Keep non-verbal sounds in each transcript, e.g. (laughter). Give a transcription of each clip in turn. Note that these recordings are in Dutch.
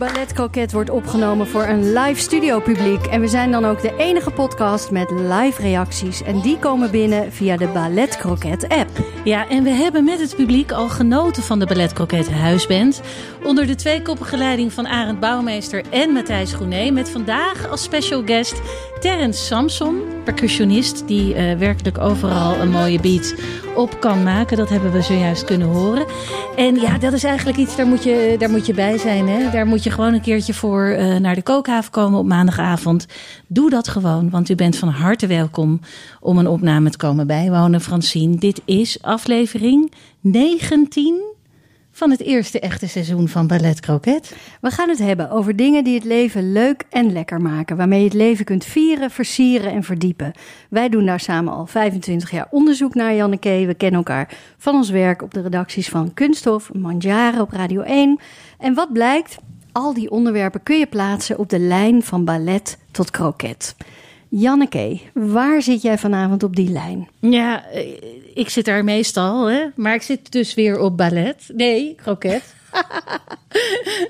Ballet Croquet wordt opgenomen voor een live studio publiek. En we zijn dan ook de enige podcast met live reacties. En die komen binnen via de Ballet Croquet app. Ja, en we hebben met het publiek al genoten van de Ballet Croquet Huisband. Onder de tweekoppige leiding van Arend Bouwmeester en Matthijs Groené. Met vandaag als special guest Terrence Samson, percussionist die eh, werkelijk overal een mooie beat op kan maken. Dat hebben we zojuist kunnen horen. En ja, dat is eigenlijk iets, daar moet je, daar moet je bij zijn. Hè? Daar moet je gewoon een keertje voor eh, naar de kookhaven komen op maandagavond. Doe dat gewoon, want u bent van harte welkom om een opname te komen bijwonen, Francine. Dit is aflevering 19 van het eerste echte seizoen van Ballet Croquet. We gaan het hebben over dingen die het leven leuk en lekker maken. Waarmee je het leven kunt vieren, versieren en verdiepen. Wij doen daar samen al 25 jaar onderzoek naar, Janneke. We kennen elkaar van ons werk op de redacties van Kunststof, Mandjaren op Radio 1. En wat blijkt? Al die onderwerpen kun je plaatsen op de lijn van ballet tot kroket. Janneke, waar zit jij vanavond op die lijn? Ja, eh, ik zit daar meestal, hè? maar ik zit dus weer op ballet. Nee, kroket.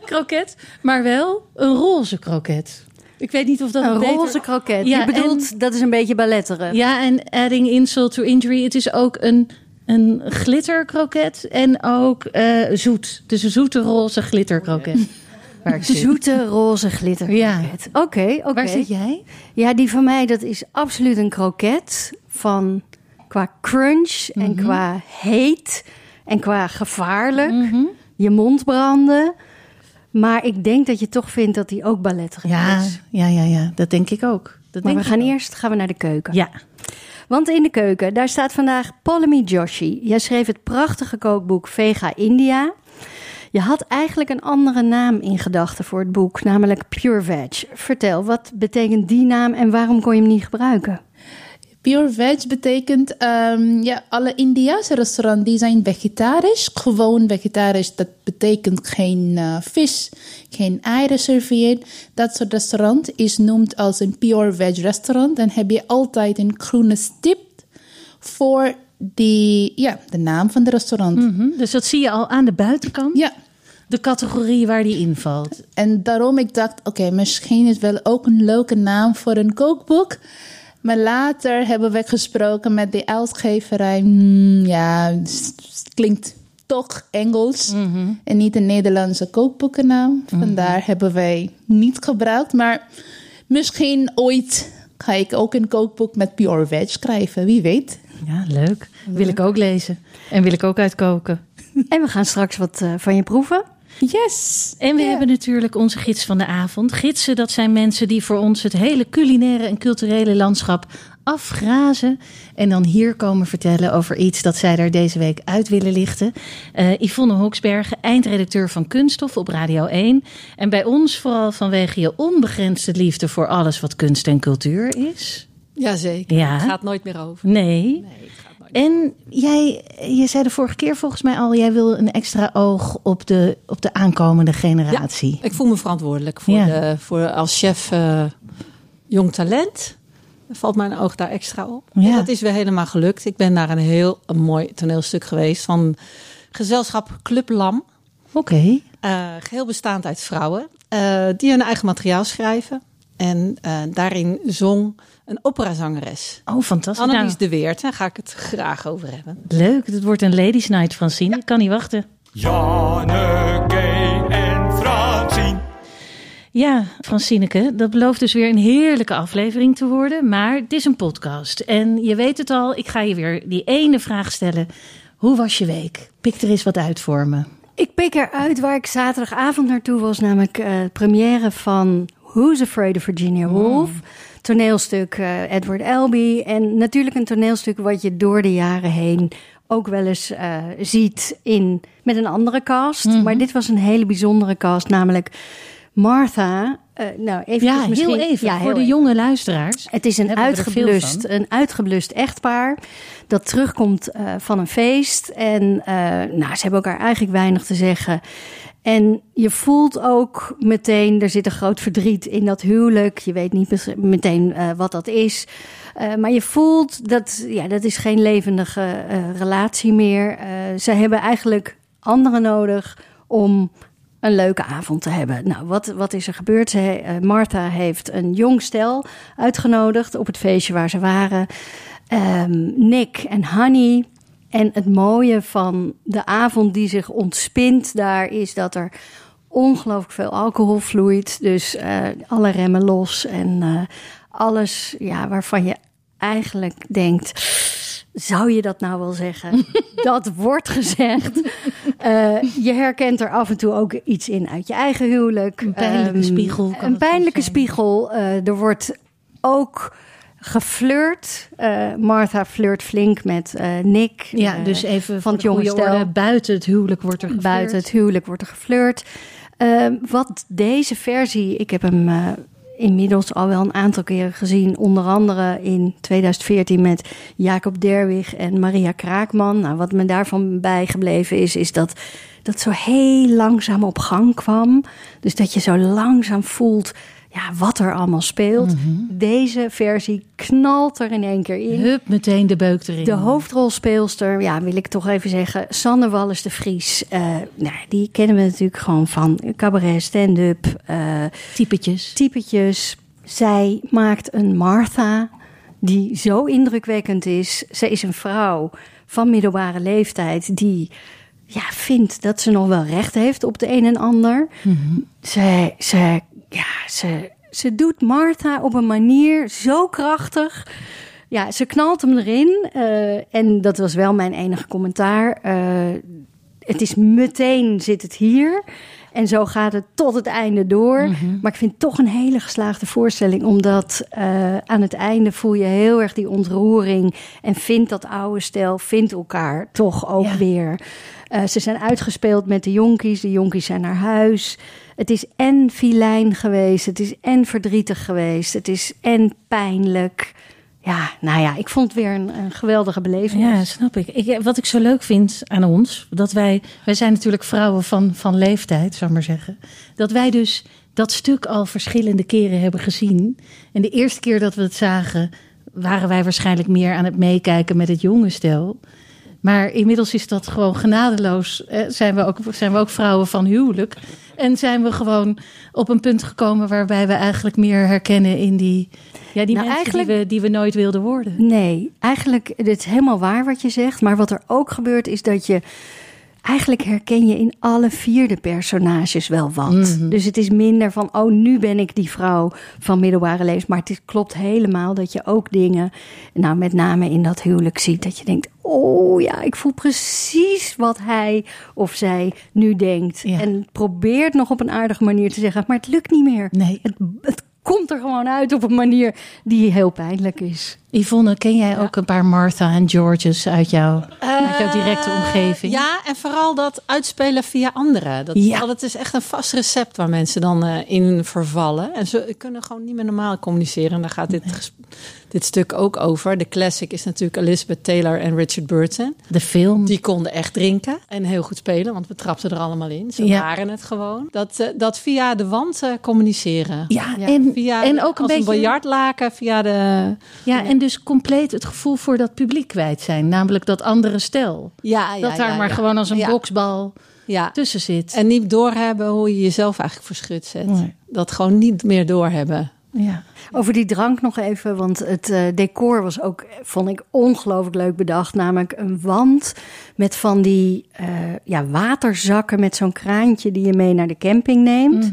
kroket, (laughs) maar wel een roze kroket. Ik weet niet of dat Een beter- roze kroket. Ja, je bedoelt, en- dat is een beetje balletteren. Ja, en adding insult to injury. Het is ook een, een glitterkroket en ook eh, zoet. Dus een zoete roze glitterkroket. Waar (laughs) ik zit. Zoete roze glitter. Ja. Oké, oké. Waar zit jij? Ja, die van mij, dat is absoluut een kroket van qua crunch en Mhm. qua heet en qua gevaarlijk. Mhm. Je mond branden. Maar ik denk dat je toch vindt dat die ook balletterig Ja, is. ja, ja, ja, dat denk ik ook. Dat Maar we gaan ook. eerst gaan we naar de keuken. Ja, Want in de keuken, daar staat vandaag Polemy Joshi. Jij schreef het prachtige kookboek Vega India. Je had eigenlijk een andere naam in gedachten voor het boek, namelijk Pure Veg. Vertel, wat betekent die naam en waarom kon je hem niet gebruiken? Pure veg betekent, ehm, ja, alle Indiase restaurants die zijn vegetarisch. Gewoon vegetarisch, dat betekent geen eh, vis, geen eieren. Dat soort restaurant is noemd als een pure veg restaurant. Dan heb je altijd een groene stip voor die, ja, de naam van de restaurant. Mhm. dus dat zie je al aan de buitenkant. Ja, De categorie waar die invalt. En daarom ik dacht, oké, misschien is wel ook een leuke naam voor een kookboek. Maar later hebben we gesproken met de uitgeverij. Hmm, ja, het klinkt toch Engels en niet een Nederlandse kookboekennaam. Vandaar hebben wij niet gebruikt. Maar misschien ooit ga ik ook een kookboek met pure veg schrijven. Wie weet. Ja, leuk. Wil ik ook lezen. En wil ik ook uitkoken. (laughs) En we gaan straks wat eh, van je proeven. Yes! En we Ja. hebben natuurlijk onze gids van de avond. Gidsen, dat zijn mensen die voor ons het hele culinaire en culturele landschap afgrazen. En dan hier komen vertellen over iets dat zij daar deze week uit willen lichten. Eh, Yvonne Hoksbergen, eindredacteur van Kunststof op Radio 1. En bij ons vooral vanwege je onbegrensde liefde voor alles wat kunst en cultuur is. Jazeker. Ja. Het gaat nooit meer over. Nee. En jij, je zei de vorige keer volgens mij al, jij wil een extra oog op de, op de aankomende generatie. Ik voel me verantwoordelijk voor, Ja. de, voor als chef eh, jong talent. Valt mijn oog daar extra op. Ja. En dat is weer helemaal gelukt. Ik ben naar een heel een mooi toneelstuk geweest van gezelschap Club Lam. Oké. Eh, geheel bestaand uit vrouwen eh, die hun eigen materiaal schrijven. En daarin zong een operazangeres. Oh, fantastisch. Annelies Nou, de Weert, daar ga ik het graag over hebben. leuk, het wordt een ladies night, Francine. Ik kan niet wachten. Janneke en Francine. Ja, Francineke, dat belooft dus weer een heerlijke aflevering te worden. Maar het is een podcast. En je weet het al, ik ga je weer die ene vraag stellen. Hoe was je week? Pik er eens wat uit voor me. Ik pik eruit waar ik zaterdagavond naartoe was, namelijk uh, première van Who's Afraid of Virginia Woolf. Toneelstuk uh, Edward Albee. En natuurlijk een toneelstuk wat je door de jaren heen ook wel eens uh, ziet in, met een andere cast. Mhm. Maar dit was een hele bijzondere cast, namelijk Martha. Uh, nou, even Ja, misschien, heel even Ja, voor heel de even. jonge luisteraars. Het is een uitgeblust, een uitgeblust echtpaar dat terugkomt eh, van een feest. En eh, nou, ze hebben elkaar eigenlijk weinig te zeggen. En je voelt ook meteen, er zit een groot verdriet in dat huwelijk. Je weet niet meteen eh, wat dat is. Eh, maar je voelt dat, ja, dat is geen levendige eh, relatie meer. Ze hebben eigenlijk anderen nodig om een leuke avond te hebben. Nou, wat, wat is er gebeurd? Ze, Martha heeft een jong stel uitgenodigd op het feestje waar ze waren. Ehm, Nick en Honey. En het mooie van de avond die zich ontspint daar is dat er ongelooflijk veel alcohol vloeit. Dus eh, alle remmen los en eh, alles ja, waarvan je eigenlijk denkt. Zou je dat nou wel zeggen? (laughs) dat wordt gezegd. Eh, je herkent er af en toe ook iets in uit je eigen huwelijk. Een pijnlijke Ehm, spiegel Een pijnlijke spiegel. Er wordt ook geflirt. Eh, Martha flirt flink met eh, Nick. Ja, Eh, dus even van het jonge stel. buiten het huwelijk wordt er geflirt. Buiten het huwelijk wordt er geflirt. Wat deze versie, ik heb hem inmiddels al wel een aantal keren gezien. Onder andere in 2014 met Jacob Derwig en Maria Kraakman. Nou, wat me daarvan bijgebleven is, is dat dat zo heel langzaam op gang kwam. Dus dat je zo langzaam voelt ja, wat er allemaal speelt. Deze versie knalt er in één keer in. Hup, meteen de beuk erin. De hoofdrolspeelster, ja, wil ik toch even zeggen, Sanne Wallis de Vries. Eh, nou, die kennen we natuurlijk gewoon van cabaret, stand-up, eh, Typetjes. typetjes. Zij maakt een Martha die zo indrukwekkend is. Ze is een vrouw van middelbare leeftijd die ja, vindt dat ze nog wel recht heeft op de een en ander. Ze, ze, ja, ze, ze doet Martha op een manier zo krachtig. Ja, ze knalt hem erin. eh, en dat was wel mijn enige commentaar. Eh, het is meteen zit het hier. En zo gaat het tot het einde door. Maar ik vind het toch een hele geslaagde voorstelling. Omdat eh, aan het einde voel je heel erg die ontroering. En vindt dat oude stel, vindt elkaar toch ook Ja. weer. Ze zijn uitgespeeld met de jonkies. De jonkies zijn naar huis. Het is en filijn geweest. Het is en verdrietig geweest. Het is en pijnlijk. Ja, nou ja, ik vond het weer een, geweldige beleving. Ja, snap ik. ik. Wat ik zo leuk vind aan ons, dat wij, wij zijn natuurlijk vrouwen van, van leeftijd, zou ik maar zeggen. Dat wij dus dat stuk al verschillende keren hebben gezien. En de eerste keer dat we het zagen, waren wij waarschijnlijk meer aan het meekijken met het jonge stel. Maar inmiddels is dat gewoon genadeloos. Eh, zijn, we ook, zijn we ook vrouwen van huwelijk. En zijn we gewoon op een punt gekomen waarbij we eigenlijk meer herkennen in die, ja, die Nou, mensen die, we, die we nooit wilden worden. Nee, eigenlijk, het is helemaal waar wat je zegt. Maar wat er ook gebeurt is dat je... Eigenlijk herken je in alle vier de personages wel wat. Mhm. Dus het is minder van, oh, nu ben ik die vrouw van middelbare leeftijd. Maar het is, klopt helemaal dat je ook dingen, nou met name in dat huwelijk ziet. Dat je denkt, oh ja, ik voel precies wat hij of zij nu denkt. Ja. En probeert nog op een aardige manier te zeggen, maar het lukt niet meer. Nee. Het, het komt er gewoon uit op een manier die heel pijnlijk is. Yvonne, ken jij ook een paar Martha en Georges uit, jou, uit jouw directe Eh, omgeving? Ja, en vooral dat uitspelen via anderen. Dat, Ja. dat is echt een vast recept waar mensen dan eh, in vervallen. En ze kunnen gewoon niet meer normaal communiceren. En daar gaat dit, dit stuk ook over. De classic is natuurlijk Elizabeth Taylor en Richard Burton. De film. Die konden echt drinken en heel goed spelen, want we trapten er allemaal in. Ze Ja. waren het gewoon. Dat, eh, dat via de wand eh, communiceren. Ja, en, Via en ook een als beetje. een biljartlaken, via de... ja, en dus compleet het gevoel voor dat publiek kwijt zijn. Namelijk dat andere stel. Ja, dat daar maar gewoon als een boksbal Ja. tussen zit. En niet doorhebben hoe je jezelf eigenlijk verschut zet. Nee. Dat gewoon niet meer doorhebben Ja. Over die drank nog even, want het eh, decor was ook, vond ik, ongelooflijk leuk bedacht. Namelijk een wand met van die eh, ja, waterzakken met zo'n kraantje die je mee naar de camping neemt.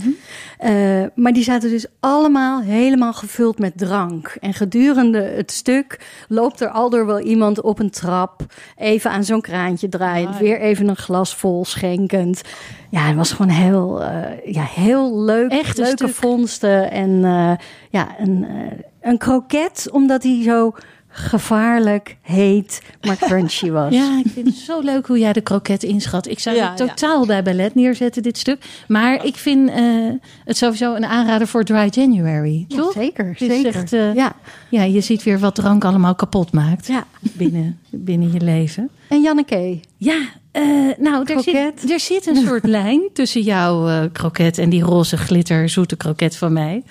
Eh, maar die zaten dus allemaal helemaal gevuld met drank. En gedurende het stuk loopt er al door wel iemand op een trap even aan zo'n kraantje draaiend, ja. weer even een glas vol schenkend. Ja, het was gewoon heel, ja, heel leuk. Echt leuke stuk. vondsten. En ja, een, eh, een kroket, omdat hij zo gevaarlijk, heet, maar crunchy was. Ja, ik vind het zo leuk hoe jij de kroket inschat. Ik zou Ja, het totaal bij ballet neerzetten, dit stuk. Maar ik vind eh, het sowieso een aanrader voor Dry January, Ja, toch? zeker, zeker. echt, eh, ja. Ja, je ziet weer wat drank allemaal kapot maakt ja. binnen, binnen je leven. En Janneke, Ja, eh, nou, er Kroket. zit, er zit een soort (laughs) lijn tussen jouw kroket en die roze glitter zoete kroket van mij.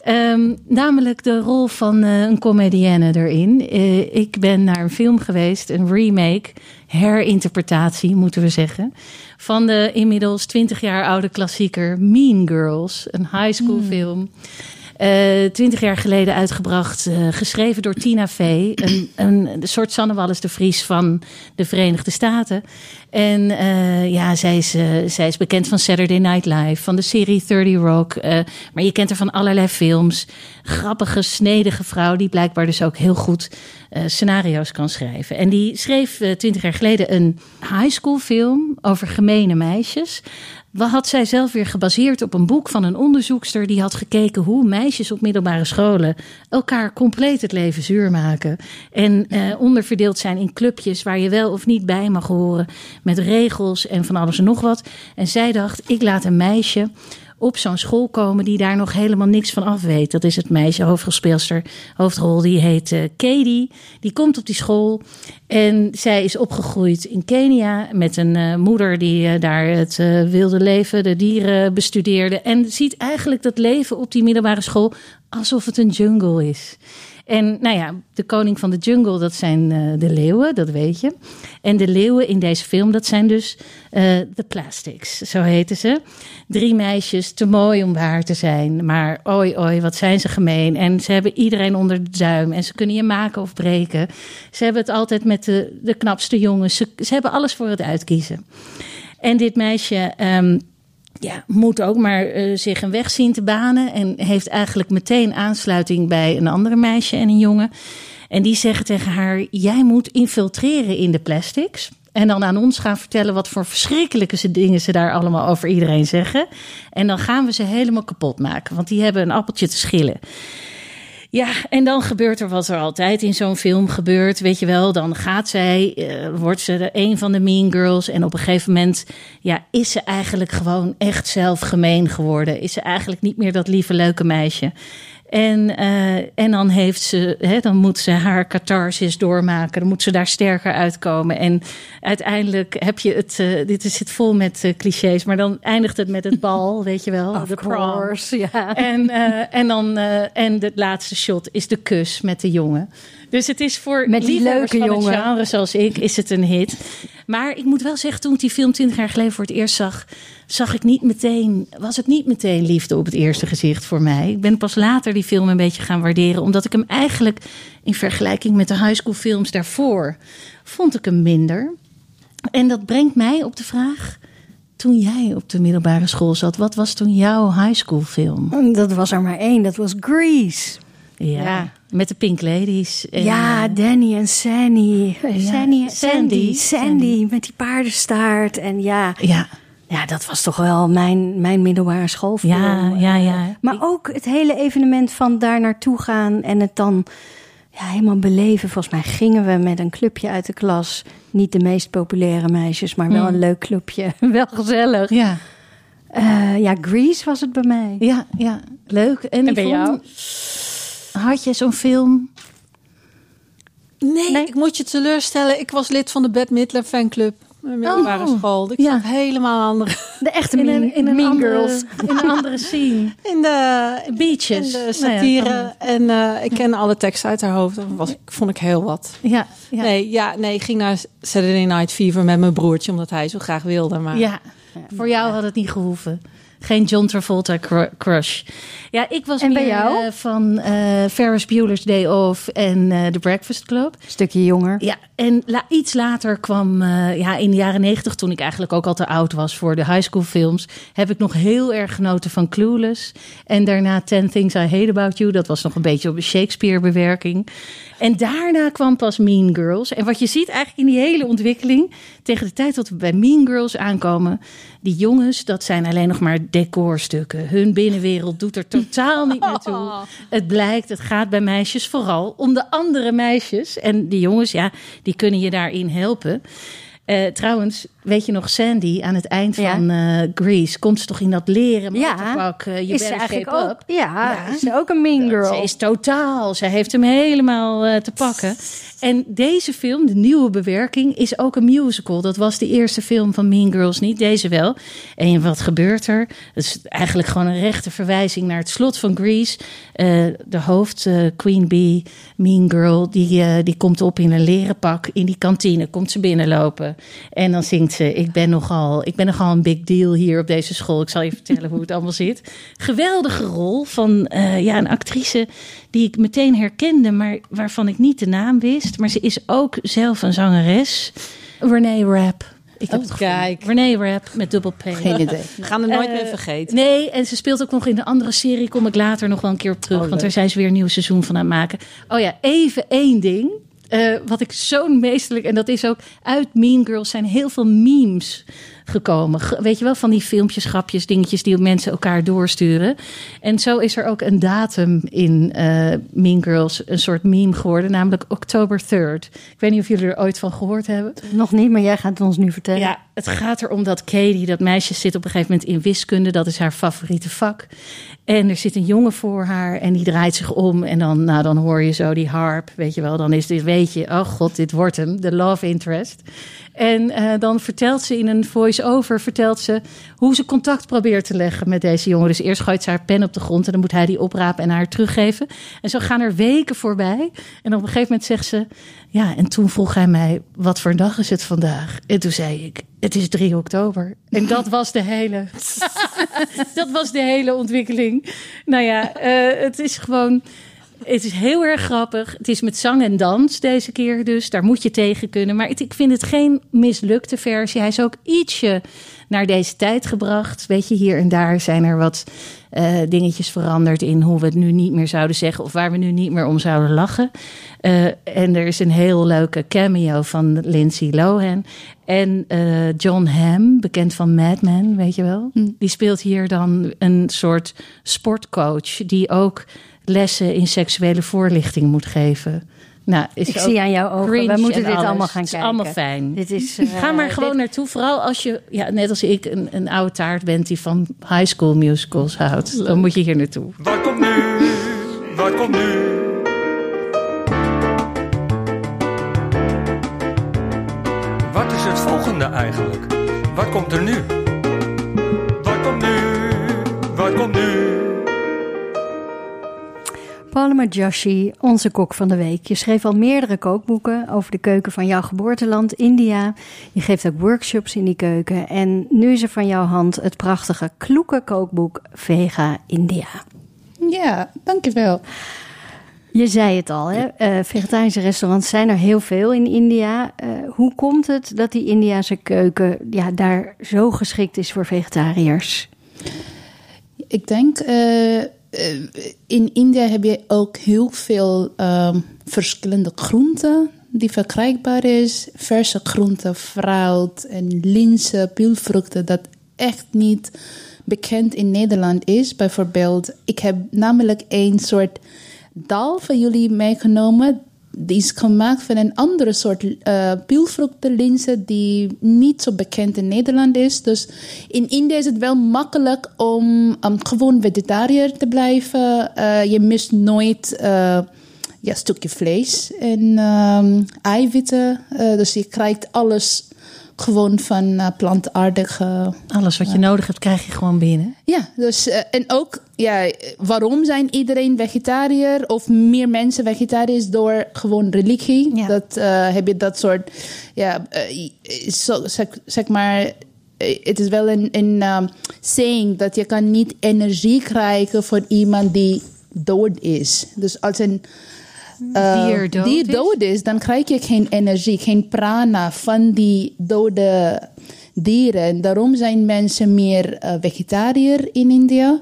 Ehm, namelijk de rol van eh, een comedienne erin. Eh, ik ben naar een film geweest, een remake, herinterpretatie moeten we zeggen, van de inmiddels 20 jaar oude klassieker Mean Girls, een high school film. Twintig jaar geleden uitgebracht, eh, geschreven door Tina Fey. Een, een, soort Sanne Wallis de Vries van de Verenigde Staten. En eh, ja, zij is, eh, zij is bekend van Saturday Night Live, van de serie 30 Rock. eh, maar je kent haar van allerlei films. Grappige, snedige vrouw die blijkbaar dus ook heel goed eh, scenario's kan schrijven. En die schreef eh, twintig jaar geleden een high school film over gemene meisjes. Wat had zij zelf weer gebaseerd op een boek van een onderzoekster die had gekeken hoe meisjes op middelbare scholen elkaar compleet het leven zuur maken. En eh, onderverdeeld zijn in clubjes waar je wel of niet bij mag horen. Met regels en van alles en nog wat. En zij dacht, ik laat een meisje op zo'n school komen die daar nog helemaal niks van af weet. Dat is het meisje, hoofdrolspeelster, hoofdrol, die heet eh, Katie. Die komt op die school en zij is opgegroeid in Kenia met een eh, moeder die eh, daar het wilde leven, de dieren bestudeerde. En ziet eigenlijk dat leven op die middelbare school alsof het een jungle is. En nou ja, de koning van de jungle, dat zijn eh, de leeuwen, dat weet je. En de leeuwen in deze film, dat zijn dus eh, de plastics, zo heten ze. Drie meisjes, te mooi om waar te zijn. Maar oi, oi, wat zijn ze gemeen. En ze hebben iedereen onder de duim. En ze kunnen je maken of breken. Ze hebben het altijd met de, de knapste jongens. Ze, hebben alles voor het uitkiezen. En dit meisje ehm, ja, moet ook maar eh, zich een weg zien te banen. En heeft eigenlijk meteen aansluiting bij een andere meisje en een jongen. En die zeggen tegen haar: Jij moet infiltreren in de plastics. En dan aan ons gaan vertellen wat voor verschrikkelijke dingen ze daar allemaal over iedereen zeggen. En dan gaan we ze helemaal kapot maken, want die hebben een appeltje te schillen. Ja, en dan gebeurt er wat er altijd in zo'n film gebeurt. Weet je wel, dan gaat zij, eh, wordt ze een van de mean girls. En op een gegeven moment ja, is ze eigenlijk gewoon echt zelf gemeen geworden. Is ze eigenlijk niet meer dat lieve, leuke meisje. En, eh, en dan, heeft ze, hè, dan moet ze haar catharsis doormaken. Dan moet ze daar sterker uitkomen. En uiteindelijk heb je het. eh, dit is zit vol met eh, clichés. Maar dan eindigt het met het (laughs) bal, weet je wel. of de course, ja. (laughs) En, en dan en de laatste shot is de kus met de jongen. Dus het is voor Met die leuke van het jongen. genre zoals ik is het een hit. Maar ik moet wel zeggen, toen ik die film 20 jaar geleden voor het eerst zag, zag ik niet meteen, was het niet meteen liefde op het eerste gezicht voor mij. Ik ben pas later die film een beetje gaan waarderen, omdat ik hem eigenlijk in vergelijking met de high school films daarvoor vond ik hem minder. En dat brengt mij op de vraag. Toen jij op de middelbare school zat, wat was toen jouw high school film? Dat was er maar één, dat was Grease. Ja, Ja. met de Pink Ladies. En, ja, eh, Danny en Sandy. Ja, Sandy, Sandy. Sandy, Sandy, met die paardenstaart. En ja, ja, ja, dat was toch wel mijn, mijn middelbare schoolfilm. ja, ja, ja. Maar ook het hele evenement van daar naartoe gaan en het dan ja, helemaal beleven. Volgens mij gingen we met een clubje uit de klas. Niet de meest populaire meisjes, maar wel Hmm. een leuk clubje. (laughs) wel gezellig. Ja, Eh, ja, Grease was het bij mij. ja, ja. Leuk. En, En bij jou? Had je zo'n film? Nee, Nee? ik moet je teleurstellen. Ik was lid van de Bette Midler fanclub. Mijn middelbare Oh, school. Ik ja. zat helemaal andere... De echte In mean, een, in een, mean andere, Girls. in een andere (laughs) scene. In de, Beaches. in de Nou ja, satire. en eh, ik ken alle teksten uit haar hoofd. Dat was, vond ik heel wat. Ja, ja. Nee, ja, nee, ik ging naar Saturday Night Fever met mijn broertje. Omdat hij zo graag wilde. Maar ja. Voor jou had het niet gehoeven. Geen John Travolta cru- crush. Ja, ik was En bij meer, jou? eh, van eh Ferris Bueller's Day Off en eh The Breakfast Club. Stukje jonger. Ja, en la- iets later kwam, ja, in de jaren negentig, toen ik eigenlijk ook al te oud was voor de high school films, heb ik nog heel erg genoten van Clueless. En daarna Ten Things I Hate About You, dat was nog een beetje op een Shakespeare-bewerking. En daarna kwam pas Mean Girls. En wat je ziet eigenlijk in die hele ontwikkeling, tegen de tijd dat we bij Mean Girls aankomen, die jongens, dat zijn alleen nog maar decorstukken. Hun binnenwereld doet er totaal niet (laughs) meer toe. Het blijkt, het gaat bij meisjes vooral om de andere meisjes. En die jongens, ja, die kunnen je daarin helpen. Eh, trouwens, weet je nog, Sandy aan het eind Ja. van eh Grease komt ze toch in dat leren Ja, motorpak, eh, je is ze eigenlijk ook. up. Ja, is ze ook een mean girl. Ze is totaal. Ze heeft hem helemaal te pakken. En deze film, de nieuwe bewerking, is ook een musical. Dat was de eerste film van Mean Girls niet, deze wel. En wat gebeurt er? Het is eigenlijk gewoon een rechte verwijzing naar het slot van Grease. De hoofd, Queen Bee, Mean Girl, die, die komt op in een leren pak in die kantine. Komt ze binnenlopen. En dan zingt ze, ik ben nogal, ik ben nogal een big deal hier op deze school. Ik zal je vertellen hoe het allemaal zit. Geweldige rol van eh, ja, een actrice die ik meteen herkende, maar waarvan ik niet de naam wist. Maar ze is ook zelf een zangeres. Renee Rapp. Ik heb Oh, het kijk. Renee Rapp met dubbel P. Geen idee. (laughs) We gaan het nooit Eh, meer vergeten. Nee, en ze speelt ook nog in de andere serie. Kom ik later nog wel een keer op terug. Oh, want daar zijn ze weer een nieuw seizoen van aan het maken. Oh ja, even één ding. Eh, wat ik zo'n meesterlijk... En dat is ook uit Mean Girls zijn heel veel memes gekomen. Ge- Weet je wel, van die filmpjes, grapjes, dingetjes... die mensen elkaar doorsturen. En zo is er ook een datum in eh, Mean Girls... een soort meme geworden, namelijk October 3rd. Ik weet niet of jullie er ooit van gehoord hebben. Nog niet, maar jij gaat het ons nu vertellen. Ja, het gaat erom dat Katie, dat meisje, zit op een gegeven moment in wiskunde. Dat is haar favoriete vak. En er zit een jongen voor haar en die draait zich om. En dan, nou, dan hoor je zo die harp, weet je wel. Dan is dit, weet je, oh god, dit wordt hem, de love interest. En eh, dan vertelt ze in een voice-over, vertelt ze hoe ze contact probeert te leggen met deze jongen. Dus eerst gooit ze haar pen op de grond en dan moet hij die oprapen en haar teruggeven. En zo gaan er weken voorbij. En op een gegeven moment zegt ze, ja, en toen vroeg hij mij, wat voor dag is het vandaag? En toen zei ik, het is 3 oktober. En dat was de hele, (laughs) (laughs) dat was de hele ontwikkeling. Nou ja, eh, het is gewoon, het is heel erg grappig. Het is met zang en dans deze keer dus. Daar moet je tegen kunnen. Maar het- ik vind het geen mislukte versie. Hij is ook ietsje naar deze tijd gebracht. Weet je, hier en daar zijn er wat eh, dingetjes veranderd in hoe we het nu niet meer zouden zeggen. Of waar we nu niet meer om zouden lachen. Eh, en er is een heel leuke cameo van Lindsay Lohan. En eh, John Hamm, bekend van Mad Men, weet je wel. Die speelt hier dan een soort sportcoach. Die ook lessen in seksuele voorlichting moet geven. Nou, is Ik zie aan jouw ogen. Wij moeten en dit alles. allemaal gaan Het is kijken. allemaal fijn. Dit is, (laughs) eh, Ga maar gewoon dit- naartoe. Vooral als je, ja, net als ik, een, een oude taart bent die van high school musicals houdt. Dan moet je hier naartoe. Wat komt nu? Wat komt nu? Wat is het volgende eigenlijk? Wat komt er nu? Wat komt nu? Wat komt nu? Paloma Joshi, onze kok van de week. Je schreef al meerdere kookboeken over de keuken van jouw geboorteland, India. Je geeft ook workshops in die keuken. En nu is er van jouw hand het prachtige kloeke kookboek Vega India. Ja, dankjewel. Je zei het al, hè? eh, vegetarische restaurants zijn er heel veel in India. Eh, hoe komt het dat die Indiase keuken ja, daar zo geschikt is voor vegetariërs? Ik denk, eh, in India heb je ook heel veel ehm, verschillende groenten die verkrijgbaar is. Verse groenten, fruit en linzen, pielvruchten, dat echt niet bekend in Nederland is. Bijvoorbeeld, ik heb namelijk een soort dal van jullie meegenomen. Die is gemaakt van een andere soort uh, die niet zo bekend in Nederland is. Dus in India is het wel makkelijk om gewoon vegetariër te blijven. Uh, je mist nooit uh, ja, stukje vlees en um, eiwitten. dus je krijgt alles gewoon van uh, plantaardige. Alles wat je nodig hebt, krijg je gewoon binnen. Ja, dus uh, en ook ja, waarom zijn iedereen vegetariër of meer mensen vegetariërs door gewoon religie? Ja. Dat uh, heb je dat soort, ja, zo, zeg, zeg, maar. eh, het is wel een, een um, saying dat je kan niet energie krijgen van iemand die dood is. Dus als een uh, Dier dood is? dood is, dan krijg je geen energie, geen prana van die dode dieren. En daarom zijn mensen meer eh, vegetariër in India.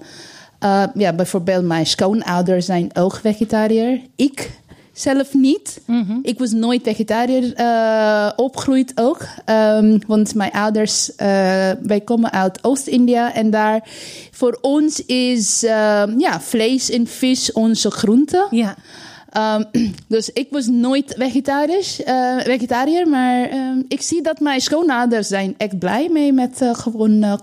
Uh, ja, bijvoorbeeld mijn schoonouders zijn ook vegetariër. Ik zelf niet. Ik was nooit vegetariër uh, opgegroeid ook. Um, want mijn ouders, uh, wij komen uit Oost-India. En daar voor ons is ja, vlees en vis onze groente. Ja. Um, (clears throat) dus ik was nooit vegetarisch, uh, vegetariër, maar um, ik zie dat mijn schoonouders zijn echt blij mee met uh, gewoon uh,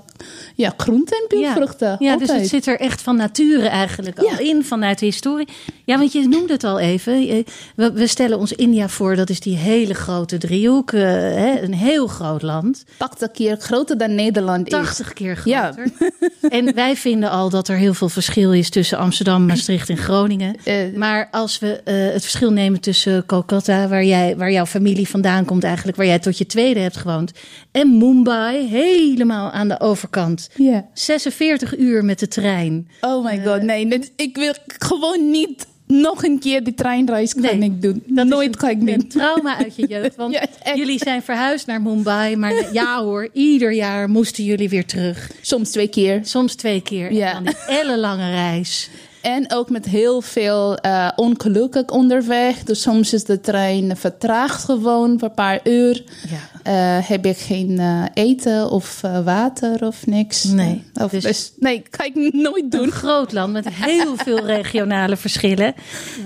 ja, groenten en puurvruchten. Ja, ja dus het zit er echt van nature eigenlijk al Ja. in, vanuit de historie. Ja, want je noemde het al even. Je- We, we stellen ons India voor, dat is die hele grote driehoek. eh, hè, een heel groot land. 80 keer groter dan Nederland is. 80 keer Ja. groter. (laughs) En wij vinden al dat er heel veel verschil is tussen Amsterdam, Maastricht en Groningen. (laughs) Eh. maar als we eh, het verschil nemen tussen Kolkata, waar, jij, waar jouw familie vandaan komt eigenlijk, waar jij tot je tweede hebt gewoond, en Mumbai, helemaal aan de overkant. Ja. 46 uur met de trein. Oh my god, nee. dit- ik wil gewoon niet nog een keer die treinreis kan Nee, ik doen. Dat Nooit is ga ik een, een doen. trauma uit je jeugd. (laughs) Want Ja, jullie zijn verhuisd naar Mumbai. Maar ja hoor, ieder jaar moesten jullie weer terug. Soms twee keer. Soms twee keer. Ja. En dan die ellenlange reis. En ook met heel veel uh, ongelukkig onderweg. Dus soms is de trein vertraagd gewoon voor een paar uur. Ja. Uh, heb ik geen uh, eten of water of niks. Nee, Of, dus- dus, nee, ga ik nooit doen. Een groot land met heel veel (laughs) regionale verschillen.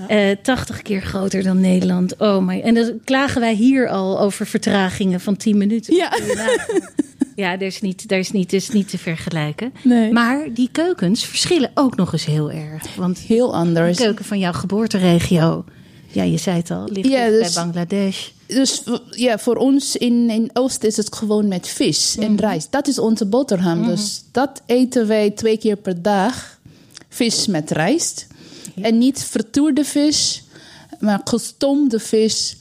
Eh 80 keer groter dan Nederland. Oh my. En dan klagen wij hier al over vertragingen van 10 minuten. Ja. Ja, daar is niet, daar is niet, is niet te vergelijken. Nee. Maar die keukens verschillen ook nog eens heel erg. Want Heel de anders. keuken van jouw geboorteregio, ja, je zei het al, ligt Ja, dus- bij Bangladesh. Dus ja, voor ons in, in Oost is het gewoon met vis en rijst. Dat is onze boterham. Dus dat eten wij twee keer per dag. Vis met rijst. En niet vertoerde vis, maar gestoomde vis.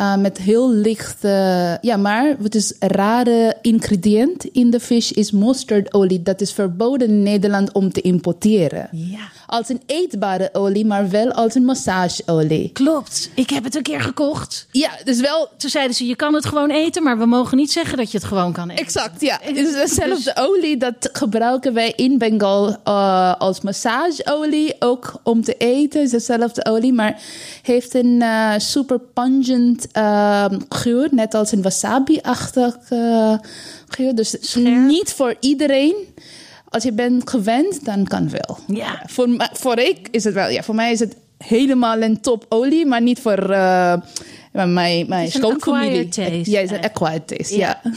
Uh, met heel lichte... Ja, maar wat is rare ingrediënt in de vis is mustardolie. Dat is verboden in Nederland om te importeren. Ja. Als een eetbare olie, maar wel als een massageolie. Klopt, ik heb het een keer gekocht. Ja, dus wel Toen zeiden ze, je kan het gewoon eten, maar we mogen niet zeggen dat je het gewoon kan eten. Exact, ja. Het is dezelfde olie dat gebruiken wij in Bengal uh, als massageolie, ook om te eten. Het is dezelfde olie, maar heeft een uh, super pungent uh, geur, net als een wasabi-achtig uh, geur. Dus niet voor iedereen. Als je bent gewend, dan kan wel. Ja. Voor, voor ik is het wel, ja, voor mij is het helemaal een top olie, maar niet voor uh, mijn, mijn schoonfamilie. taste, Ja, is een acquired taste, ja. (laughs)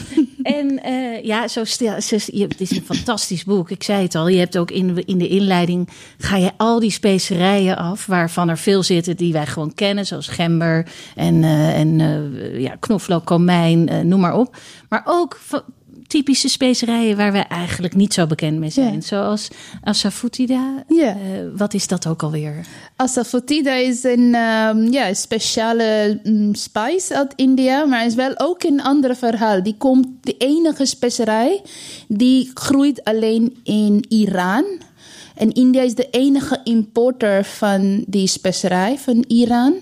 En eh, ja, zo stil, het is een fantastisch boek. Ik zei het al, je hebt ook in, de- in de inleiding... ga je al die specerijen af, waarvan er veel zitten... die wij gewoon kennen, zoals gember en, eh, en eh, ja, knoflook, komijn, eh, noem maar op. Maar ook typische specerijen waar wij eigenlijk niet zo bekend mee zijn. Ja. Zoals asafoetida. Ja. Eh, wat is dat ook alweer? Asafoetida is een um, ja, speciale mm, spice uit India, maar is wel ook een ander verhaal. Die komt, de enige specerij die groeit alleen in Iran. En India is de enige importer van die specerij van Iran.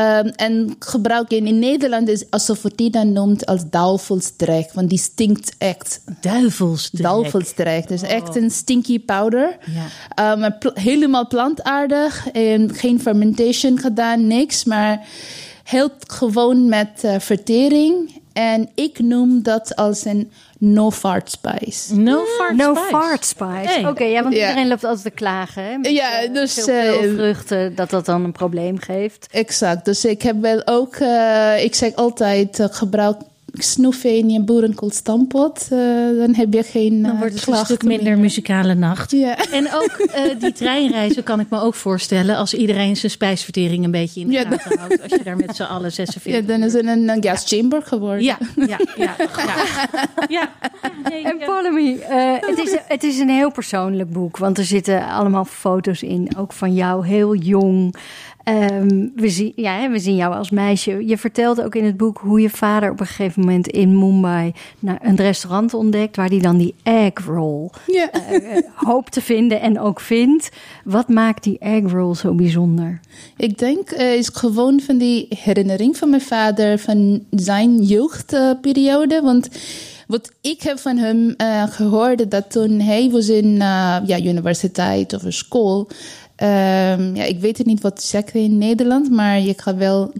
Um, en gebruik je in Nederland is asafoetida noemt als duivelsdrek, want die stinkt echt. Duivelsdrek. Duivelsdrek, dus echt een stinky powder. Ja. Um, pl- helemaal plantaardig en geen fermentation gedaan, niks. Maar helpt gewoon met uh, vertering. En ik noem dat als een no-fart spice. No fart No spice. fart spice. Oké, ja, want Ja. iedereen loopt altijd te klagen. Hè, met, Ja, eh, dus, veel eh, peulvruchten, dat dat dan een probleem geeft. Exact. Dus ik heb wel ook, uh, ik zeg altijd, uh, gebruik snoeven in je boerenkoolstampot. Uh, dan heb je geen Dan uh, wordt het een stuk minder meer. muzikale nacht. Ja. En ook eh, (laughs) die treinreizen kan ik me ook voorstellen als iedereen zijn spijsvertering een beetje in de Ja, gaten houdt. Als je daar met z'n allen 46 Ja, dan is het een, een gas chamber geworden. Ja, ja, ja. (laughs) Ja, ja. ja nee, En. Polemy, eh, het, is, het is een heel persoonlijk boek. Want er zitten allemaal foto's in, ook van jou, heel jong. Ehm, we, zien, ja, we zien jou als meisje. Je vertelt ook in het boek hoe je vader op een gegeven moment in Mumbai naar een restaurant ontdekt waar hij dan die egg roll Ja. eh, eh, hoopt te vinden en ook vindt. Wat maakt die egg roll zo bijzonder? Ik denk uh, is gewoon van die herinnering van mijn vader van zijn jeugdperiode. want wat ik heb van hem uh, gehoord, dat toen hij was in uh, ja, universiteit of een school. Um, ja, ik weet het niet wat te zeggen in Nederland, maar je gaat wel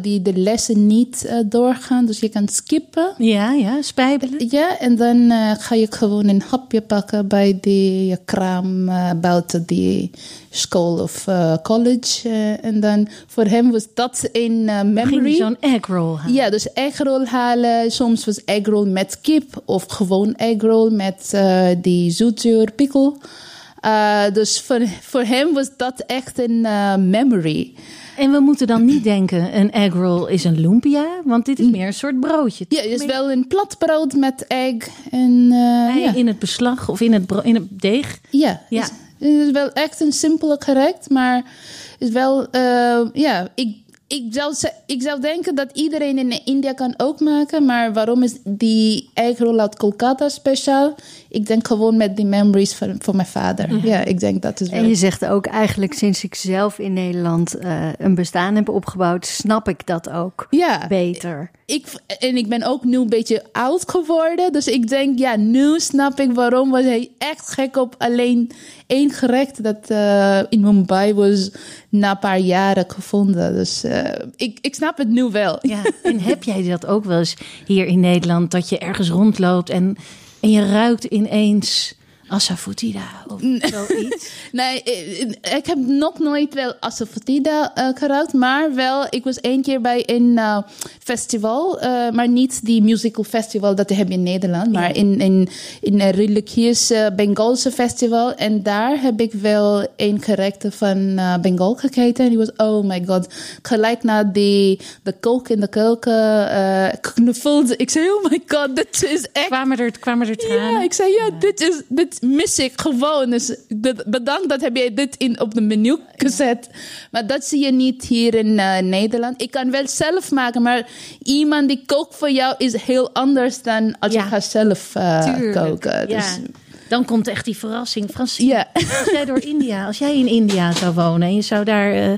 die, de lessen niet uh, doorgaan. Dus je kan skippen. Ja, ja, spijbelen. Ja, en dan uh, ga je gewoon een hapje pakken bij die kraam uh, buiten die school of college. en dan voor hem was dat een memory. Zo'n egg roll halen? Ja, dus egg roll halen. Soms was egg roll met kip of gewoon egg roll met die zoetzuur pikkel. Dus voor, voor hem was dat echt een memory. En we moeten dan niet denken, een egg roll is een lumpia, want dit is meer een soort broodje. Ja, het is wel een plat brood met egg en uh, ja. in het beslag of in het, in het deeg. Ja, ja. Het, is, het is wel echt een simpele gerecht, maar is wel, ja, ik, ik, zou, ik zou denken dat iedereen in India kan ook maken, maar waarom is die roll uit Kolkata speciaal? Ik denk gewoon met die memories van, van mijn vader. -hmm. Ja, ik denk dat is wel. En je zegt ook eigenlijk sinds ik zelf in Nederland uh, een bestaan heb opgebouwd, snap ik dat ook ja, beter. Ik, en ik ben ook nu een beetje oud geworden. Dus ik denk, ja, nu snap ik waarom was hij echt gek op alleen één gerecht dat uh, in Mumbai was na een paar jaren gevonden. Dus uh, ik, ik snap het nu wel. Ja, en heb jij dat ook wel eens hier in Nederland, dat je ergens rondloopt en, en je ruikt ineens asafoetida of zoiets? (laughs) nee, ik heb nog nooit wel asafoetida uh, geruikt, maar wel, ik was één keer bij een uh, festival, uh, maar niet die musical festival dat je hebt in Nederland, maar ja. in, in, in een religieus Bengaalse festival. En daar heb ik wel een gerechte van Bengal gegeten. En die was, oh my god, gelijk naar die, de kook in de keuken knuffelde. (laughs) Ik zei, oh my god, dit is echt... Kwamen er, kwamen er tranen? Ja, ik zei, ja, ja. dit is... Dit mis ik gewoon. Dus bedankt dat heb jij dit in, op de menu gezet. Maar dat zie je niet hier in uh, Nederland. Ik kan wel zelf maken, maar iemand die kookt voor jou is heel anders dan als ja. je gaat zelf uh, koken. Dus. Dan komt echt die verrassing. Francine, ja. als jij door India, als jij in India zou wonen en je zou daar uh,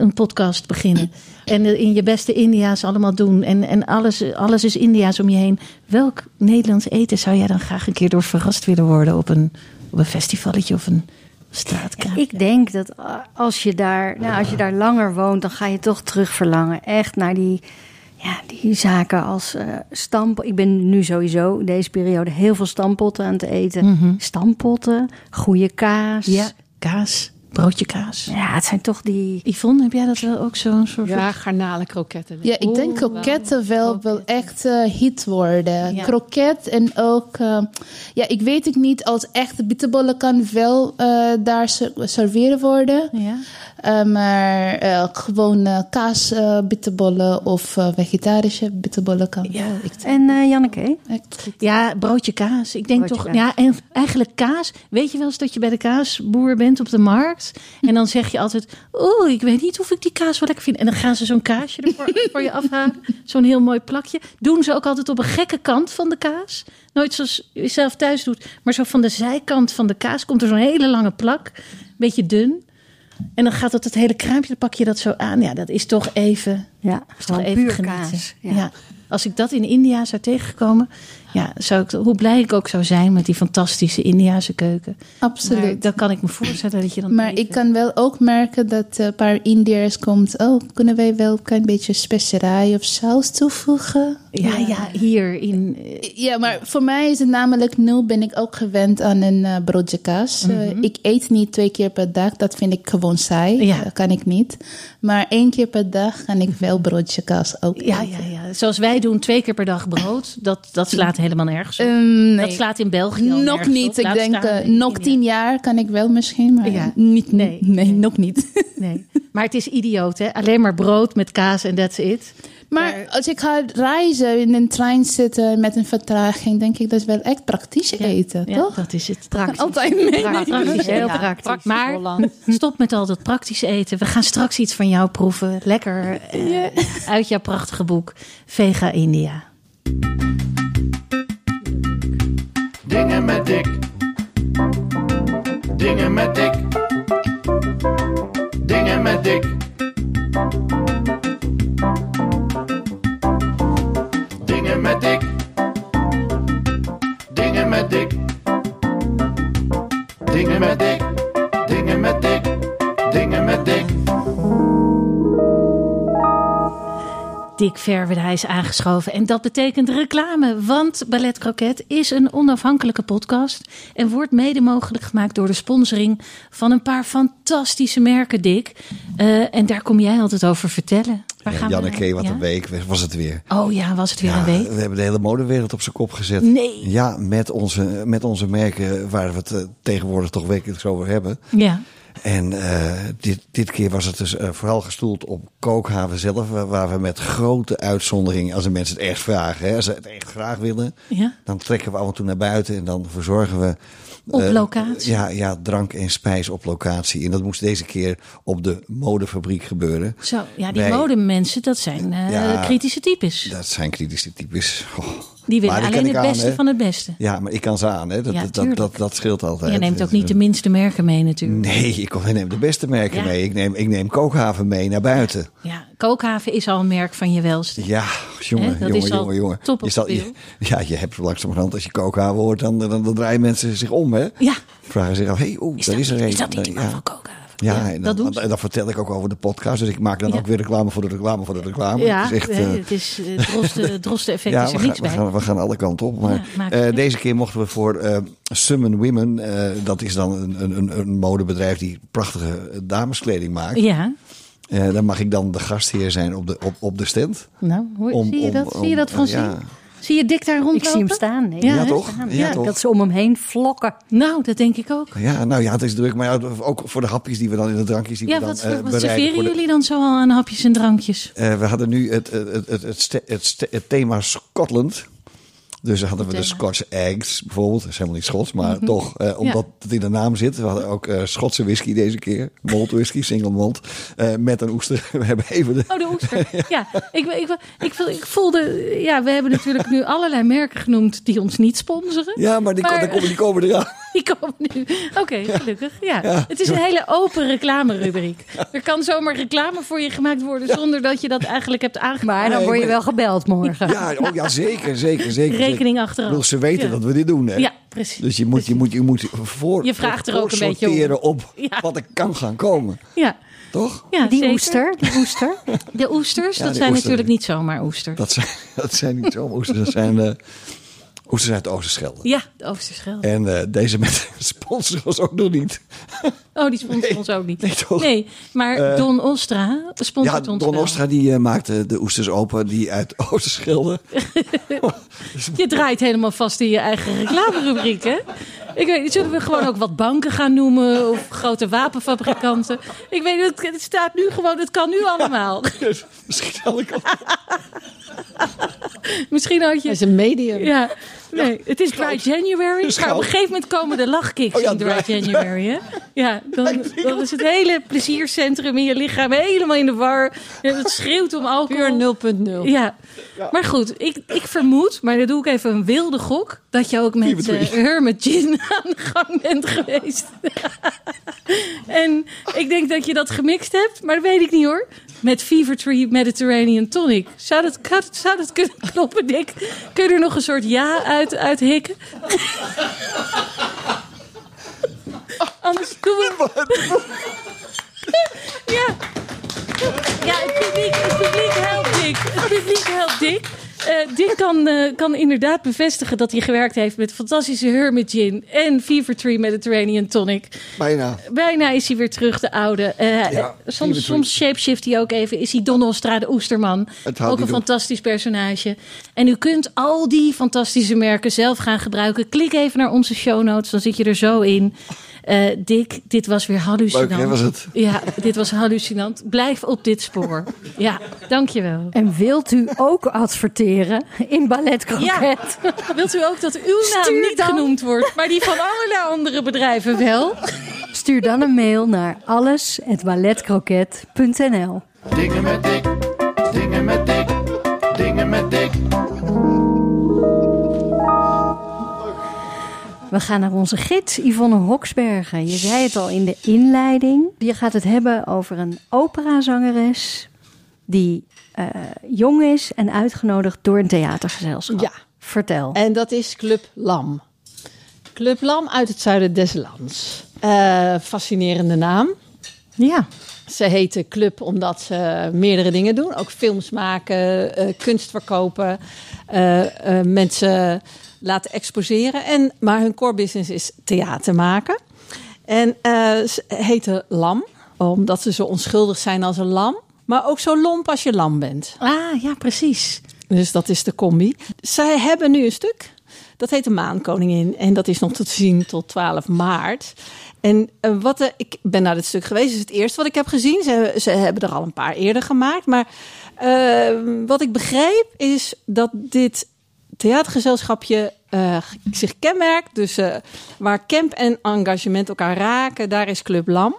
een podcast beginnen. En in je beste India's allemaal doen. En, en alles, alles is India's om je heen. Welk Nederlands eten zou jij dan graag een keer door verrast willen worden op een, op een festivalletje of een straatkraam? Ik denk dat als je, daar, nou, als je daar langer woont, dan ga je toch terug verlangen. Echt naar die, ja, die zaken als uh, stamp. Ik ben nu sowieso deze periode heel veel stampotten aan het eten. Mm -hmm. Stampotten, goede kaas. Ja, kaas. Broodje kaas. Ja, het zijn toch die... Yvonne, heb jij dat wel ook zo'n soort... Ja, garnalen kroketten. Ja, ik denk kroketten wel, wel echt uh, hit worden. Ja. Kroket en ook... Uh, ja, ik weet het niet, als echte bitterballen kan wel uh, daar serveren worden. Ja. Uh, maar uh, gewoon uh, kaas bitterballen of vegetarische bitterballen kan ja. wel. Ik en Janneke? Ja, broodje kaas. Ik denk broodje toch, kaas. ja, en eigenlijk kaas. Weet je wel eens dat je bij de kaasboer bent op de markt? En dan zeg je altijd, oh, ik weet niet of ik die kaas wel lekker vind. En dan gaan ze zo'n kaasje ervoor (laughs) voor je afhalen. Zo'n heel mooi plakje. Doen ze ook altijd op een gekke kant van de kaas. Nooit zoals je zelf thuis doet. Maar zo van de zijkant van de kaas komt er zo'n hele lange plak. Beetje dun. En dan gaat dat het hele kraampje, dan pak je dat zo aan. Ja, dat is toch even, ja, is toch even genieten. Ja. ja. Als ik dat in India zou tegenkomen, ja, zou ik, hoe blij ik ook zou zijn met die fantastische Indiase keuken. Absoluut. Maar dan kan ik me voorstellen dat je dan. Maar even... ik kan wel ook merken dat een paar Indiërs komt. Oh, kunnen wij wel een klein beetje specerij of saus toevoegen? Ja, ja, ja hier in. Ja, maar voor mij is het namelijk nu ben ik ook gewend aan een uh, broodje kaas. Mm -hmm. uh, ik eet niet twee keer per dag, dat vind ik gewoon saai. Ja. Dat kan ik niet. Maar één keer per dag kan ik wel broodje kaas ook ja, eten. Ja, ja, zoals wij doen twee keer per dag brood. Dat, dat (laughs) slaat helemaal nergens op. Um, nee. Dat slaat in België Nog niet. Op. Ik denk, uh, nog tien jaar kan ik wel misschien, maar ja. niet, nee. nee, nog niet. (laughs) Nee. Maar het is idioot, hè? Alleen maar brood met kaas en that's it. Maar als ik ga reizen, in een trein zitten met een vertraging, denk ik dat is wel echt praktisch eten, Ja, toch? dat is het. Praktisch. (laughs) Altijd mee. Praktisch, heel Ja, praktisch. Maar Holland. (laughs) stop met al dat praktisch eten. We gaan straks iets van jou proeven. Lekker eh, uit jouw prachtige boek Vega India. Met dik. Dingen met dik. Dingen met dik. Dingen met dik. Dingen met dik. Dingen met dik. Dick Verwerde, hij is aangeschoven. En dat betekent reclame, want Ballet Croquet is een onafhankelijke podcast. En wordt mede mogelijk gemaakt door de sponsoring van een paar fantastische merken, Dick. Eh, en daar kom jij altijd over vertellen. Waar gaan we- Janneke, wat ja? een week was het weer. Oh ja, was het weer een week? We hebben de hele modewereld op zijn kop gezet. Nee. Ja, met onze, met onze merken waar we het eh, tegenwoordig toch wekelijks over hebben. Ja. En eh, dit, dit keer was het dus vooral gestoeld op Kookhaven zelf. Waar, we met grote uitzondering, als de mensen het echt vragen, hè, als ze het echt graag willen, Ja. dan trekken we af en toe naar buiten en dan verzorgen we. Op eh, locatie? Ja, ja, drank en spijs op locatie. En dat moest deze keer op de modefabriek gebeuren. Zo, ja, die Wij- modemensen, dat zijn eh, Ja. kritische types. Dat zijn kritische types. Oh. Die willen Maar alleen het aan, beste hè. van het beste. Ja, maar ik kan ze aan. Hè. Dat, Ja, dat, dat, dat, scheelt altijd. Je neemt ook niet de minste merken mee natuurlijk. Nee, ik neem de beste merken Ja. mee. Ik neem, ik neem Kookhaven mee naar buiten. Ja, Kookhaven is al een merk van je welste. Ja, jongen, dat jongen, is al jongen, jongen. top je je- ja, je hebt langzamerhand, als je Kookhaven hoort, dan, dan, dan draaien mensen zich om. Hè? Ja, Vragen zich af, hé, hey, oeh, daar dat, is er een. is dat niet die man ja. van Kookhaven? Ja, en, dat dan, en dan vertel ik ook over de podcast. Dus ik maak dan Ja. ook weer reclame voor de reclame voor de reclame. Ja, het is echt, eh, het is uh, droste, (laughs) droste effect ja, is er we niks gaan, we, bij. gaan, we gaan alle kanten op. Maar Ja, eh, deze keer mochten we voor eh, Summon Women. eh, dat is dan een, een, een modebedrijf die prachtige dameskleding maakt. Ja, Eh, dan mag ik dan de gastheer zijn op de, op, op de stand. nou, hoor, Om- zie je om- dat? zie je dat van ja. Zie je Dick daar Ik rondlopen? zie hem staan. Nee. Ja, toch? Staan. Ja, toch? Dat ze om hem heen vlokken. Nou, dat denk ik ook. Ja, nou ja, het is druk. Maar ja, ook voor de hapjes die we dan in de drankjes die Ja, we dan wat, eh, wat serveren de- jullie dan zo al aan hapjes en drankjes? Eh, we hadden nu het, het, het, het, het thema Scotland. Dus dan hadden we de. Scotch eggs bijvoorbeeld. Dat is helemaal niet Schots, (laughs) maar toch, eh, omdat het in de naam zit. We hadden ook eh, Schotse whisky deze keer. Malt whisky, single malt. eh, met een oester. (laughs) We hebben even de... Oh, de oester. (laughs) ja, ik, ik, ik, ik, voel- ik voelde... Ja, we hebben natuurlijk nu allerlei merken genoemd die ons niet sponsoren. Ja, maar die, Maar- die, komen, die komen eraan. (laughs) Die komen nu. Oké, gelukkig. Ja. Het is een hele open reclame-rubriek. Er kan zomaar reclame voor je gemaakt worden zonder dat je dat eigenlijk hebt aangemaakt. Maar dan Nee, word je maar- wel gebeld morgen. Ja, oh, ja zeker, zeker, zeker. Rekening zeker. achteraf. Bedoel, ze weten Ja. dat we dit doen, hè? Ja, precies. Dus je moet, je moet, je moet voor, Je vraagt er ook een beetje op Ja. wat er kan gaan komen. Ja, Toch? ja Die zeker. oester, die oester. De oesters, Ja, dat zijn oester. natuurlijk niet zomaar oesters. Dat zijn, (laughs) dat zijn niet zo oesters. Dat zijn oesters uit de Oosterschelde. Ja, de oosterschelde. En eh, deze met (laughs) sponsoren ons ook nog niet. Oh, die sponsoren Nee. ons ook niet. Nee, toch? Nee, maar Eh, Don Ostra sponsort Ja, ons Don wel. Ostra die eh, maakte de oesters open die uit Oosterschelde. (laughs) Je draait helemaal vast in je eigen reclamerubriek, hè? Ik weet niet, zullen we gewoon ook wat banken gaan noemen of grote wapenfabrikanten? Ik weet niet, het staat nu gewoon, het kan nu allemaal. (laughs) Misschien had ik al... Misschien had Het je... is een medium. Ja, nee, het is Dry January. Dus Maar op een gegeven moment komen de lachkicks Oh ja, in Dry dry- January, hè? (laughs) Ja, dan, dan is het hele pleziercentrum in je lichaam helemaal in de war. Het schreeuwt om alcohol. Puur 0.0. Ja. maar goed, ik, ik vermoed, maar dan doe ik even een wilde gok, dat je ook met Fever eh. Hermit Gin aan de gang bent geweest. (laughs) en ik denk dat je dat gemixt hebt, maar dat weet ik niet hoor. Met Fever Tree Mediterranean Tonic. Zou dat, zou dat- kunnen (laughs) kloppen, Dick? Kun je er nog een soort ja uit, uit hikken? (laughs) Anders doen we... (laughs) Ja. Ja, het publiek, het publiek helpt Dick. Het publiek helpt Dick. Eh, Dick kan, eh, kan inderdaad bevestigen dat hij gewerkt heeft met fantastische Hermit Gin en Fever Tree Mediterranean Tonic. Bijna. Bijna is hij weer terug, de oude. Eh, Ja, soms, soms shapeshift hij ook even. Is hij Don Ostra, de Oesterman. Ook een op. fantastisch personage. En u kunt al die fantastische merken zelf gaan gebruiken. Klik even naar onze show notes, dan zit je er zo in. Eh, Dick, dit was weer hallucinant. Leuk, hè, was het? Ja, dit was hallucinant. Blijf op dit spoor. Ja, dankjewel. En wilt u ook adverteren in Ballet Ja, Croquet? wilt u ook dat uw naam Stuur niet dan- genoemd wordt, maar die van allerlei andere bedrijven wel? Stuur dan een mail naar alles@balletcroquet.nl. Dingen met dik, dingen met dik, We gaan naar onze gids Yvonne Hoksbergen. Je zei het al in de inleiding. Je gaat het hebben over een operazangeres die eh, jong is en uitgenodigd door een theatergezelschap. Ja. Vertel. En dat is Club Lam. Club Lam uit het zuiden des lands. Eh, fascinerende naam. Ja. Ze heten Club omdat ze meerdere dingen doen. Ook films maken, eh, kunst verkopen, mensen laten exposeren. En, maar hun core business is theater maken. En eh, ze heten Lam, omdat ze zo onschuldig zijn als een lam. Maar ook zo lomp als je lam bent. Ah, ja, precies. Dus dat is de combi. Zij hebben nu een stuk. Dat heet de Maankoningin. En dat is nog te zien tot 12 maart. En eh, wat ik ben naar dit stuk geweest. Is het eerste wat ik heb gezien. Ze, ze hebben er al een paar eerder gemaakt. Maar eh, wat ik begreep is dat dit theatergezelschapje eh, zich kenmerkt. Dus eh, waar camp en engagement elkaar raken, daar is Club Lam.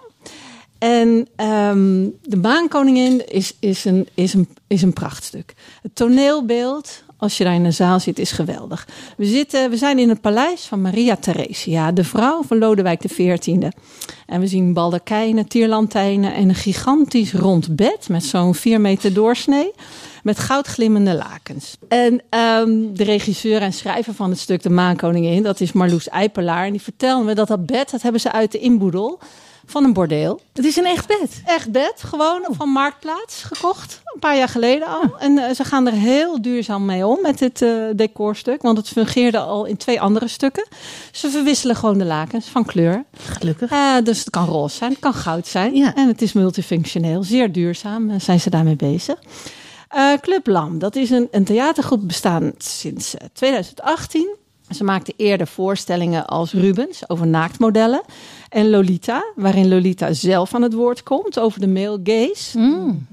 En ehm, de Maankoningin is, is, een, is, een, is een prachtstuk. Het toneelbeeld, als je daar in de zaal zit, is geweldig. We, zitten, we zijn in het paleis van Maria Theresia, de vrouw van Lodewijk XIV. En we zien baldakijnen, tierlantijnen en een gigantisch rond bed met zo'n 4 meter doorsnee. Met goudglimmende lakens. En ehm, de regisseur en schrijver van het stuk De Maankoningin, dat is Marloes Eipelaar. En die vertelde me dat dat bed, dat hebben ze uit de inboedel van een bordeel. Het is een echt bed. Echt bed, gewoon van Marktplaats gekocht. Een paar jaar geleden al. En eh, ze gaan er heel duurzaam mee om met dit eh, decorstuk. Want het fungeerde al in twee andere stukken. Ze verwisselen gewoon de lakens van kleur. Gelukkig. Eh, dus het kan roze zijn, het kan goud zijn. Ja. En het is multifunctioneel, zeer duurzaam zijn ze daarmee bezig. Eh, Club Lam, dat is een, een theatergroep bestaand sinds eh, 2018. Ze maakte eerder voorstellingen als Rubens over naaktmodellen. En Lolita, waarin Lolita zelf aan het woord komt over de male gaze.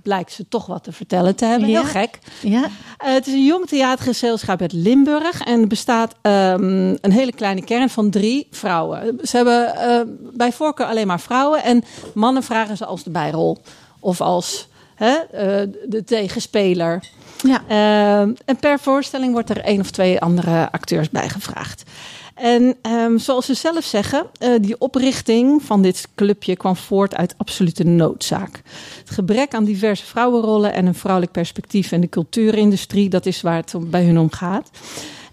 Blijkt ze toch wat te vertellen te hebben. Ja. Heel gek. Ja. Eh, het is een jong theatergezelschap uit Limburg en bestaat ehm, een hele kleine kern van drie vrouwen. Ze hebben eh, bij voorkeur alleen maar vrouwen en mannen vragen ze als de bijrol of als hè, eh, de tegenspeler. Ja. Ehm, en per voorstelling wordt er één of twee andere acteurs bij gevraagd. En ehm, zoals ze zelf zeggen, eh, die oprichting van dit clubje kwam voort uit absolute noodzaak. Het gebrek aan diverse vrouwenrollen en een vrouwelijk perspectief in de cultuurindustrie, dat is waar het bij hun om gaat.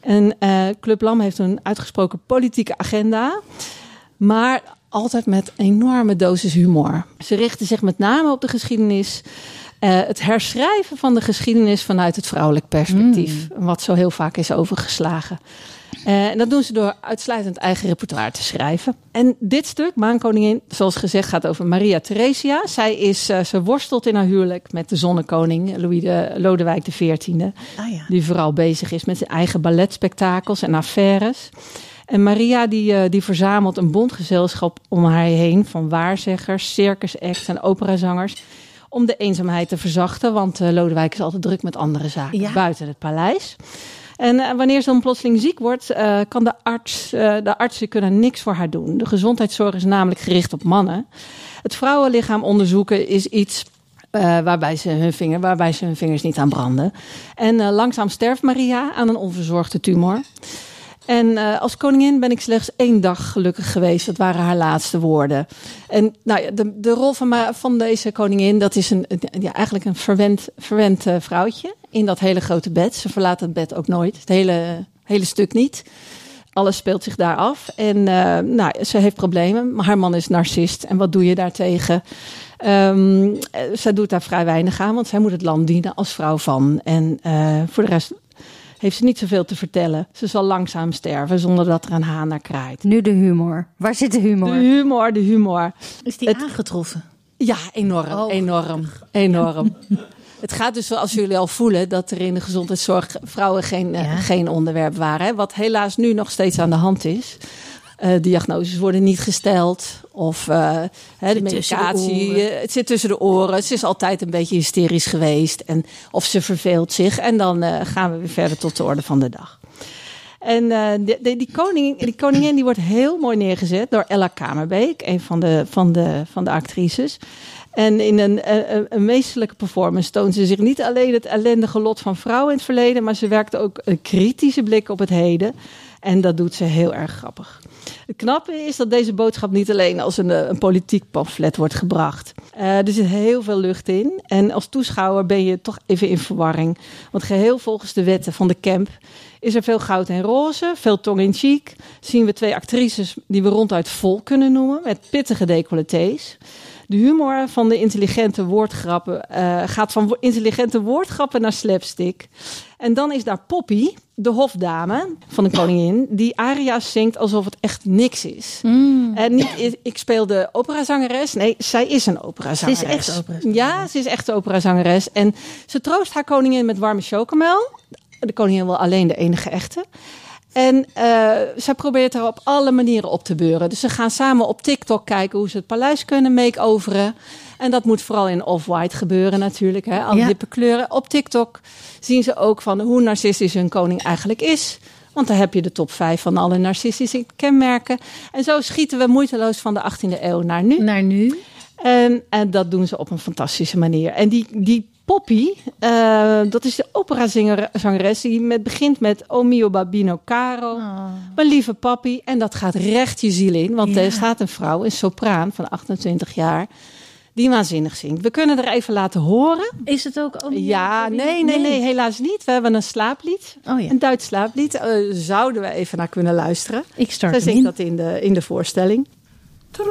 En eh, Club Lam heeft een uitgesproken politieke agenda, maar altijd met enorme dosis humor. Ze richten zich met name op de geschiedenis. eh, het herschrijven van de geschiedenis vanuit het vrouwelijk perspectief. Wat zo heel vaak is overgeslagen. Eh, en dat doen ze door uitsluitend eigen repertoire te schrijven. En dit stuk, Maankoningin, zoals gezegd, gaat over Maria Theresia. Zij is, eh, ze worstelt in haar huwelijk met de zonnekoning, Louis de, Lodewijk XIV. Ah ja. Die vooral bezig is met zijn eigen balletspektakels en affaires. En Maria die, eh, die verzamelt een bondgezelschap om haar heen van waarzeggers, circusacts en operazangers. Om de eenzaamheid te verzachten, want eh, Lodewijk is altijd druk met andere zaken Ja. buiten het paleis. En eh, wanneer ze dan plotseling ziek wordt, eh, kan de arts, de artsen kunnen niks voor haar doen. De gezondheidszorg is namelijk gericht op mannen. Het vrouwenlichaam onderzoeken is iets waarbij, ze hun vinger, waarbij ze hun vingers niet aan branden. En langzaam sterft Maria aan een onverzorgde tumor. En eh, als koningin ben ik slechts één dag gelukkig geweest. Dat waren haar laatste woorden. En nou ja, de, de rol van, van deze koningin, dat is een, ja, eigenlijk een verwend, verwend eh, vrouwtje in dat hele grote bed. Ze verlaat het bed ook nooit, het hele, hele stuk niet. Alles speelt zich daar af. En eh, nou, ze heeft problemen, maar haar man is narcist. En wat doe je daartegen? Ehm eh, zij doet daar vrij weinig aan, want zij moet het land dienen als vrouw van. En voor de rest heeft ze niet zoveel te vertellen. Ze zal langzaam sterven zonder dat er een haan naar kraait. Nu de humor. Waar zit de humor? De humor, de humor. Is die Het- aangetroffen? Ja, enorm, Oh, enorm, enorm. (laughs) Het gaat dus zoals jullie al voelen dat er in de gezondheidszorg vrouwen geen, eh, Ja. geen onderwerp waren. Hè? Wat helaas nu nog steeds aan de hand is. Eh, diagnoses worden niet gesteld. Of eh, de medicatie, eh, het zit tussen de oren. Ze is altijd een beetje hysterisch geweest. En, of ze verveelt zich. En dan gaan we weer verder tot de orde van de dag. En de, de- die, koning, die koningin die wordt heel mooi neergezet door Ella Kamerbeek, een van de, van de, van de actrices. En in een, een, een meesterlijke performance toont ze zich niet alleen het ellendige lot van vrouwen in het verleden, maar ze werkt ook een kritische blik op het heden. En dat doet ze heel erg grappig. Het knappe is dat deze boodschap niet alleen als een, eh, een politiek pamflet wordt gebracht. Eh, er zit heel veel lucht in. En als toeschouwer ben je toch even in verwarring. Want geheel volgens de wetten van de camp is er veel goud en roze, veel tong in cheek. Zien we twee actrices die we ronduit vol kunnen noemen, met pittige decolletés. De humor van de intelligente woordgrappen eh, gaat van intelligente woordgrappen naar slapstick. En dan is daar Poppy, de hofdame van de koningin, die aria's zingt alsof het echt niks is. En niet, ik- ik speel de operazangeres. Nee, zij is een operazangeres. Ze is echt operazangeres. Ja, ze is echt operazangeres. En ze troost haar koningin met warme chocomel. De koningin wil alleen de enige echte. En eh, zij probeert haar op alle manieren op te beuren. Dus ze gaan samen op TikTok kijken hoe ze het paleis kunnen make-overen. En dat moet vooral in off-white gebeuren natuurlijk. Hè? Alle Ja. kleuren. Op TikTok zien ze ook van hoe narcistisch een koning eigenlijk is. Want daar heb je de top 5 van alle narcistische kenmerken. En zo schieten we moeiteloos van de 18e eeuw naar nu. Naar nu. En, en dat doen ze op een fantastische manier. En die, die Poppy, eh, dat is de operazangeres die met, begint met O mio babino caro, mijn lieve papi. En dat gaat recht je ziel in, want Ja. er staat een vrouw, een sopraan van 28 jaar, die waanzinnig zingt. We kunnen er even laten horen. Is het ook... oh, Ja, nee, nee, nee, helaas niet. We hebben een slaaplied, Oh ja, een Duits slaaplied. Eh, zouden we even naar kunnen luisteren. ik start Zij zingt in. dat in de, in de voorstelling. Du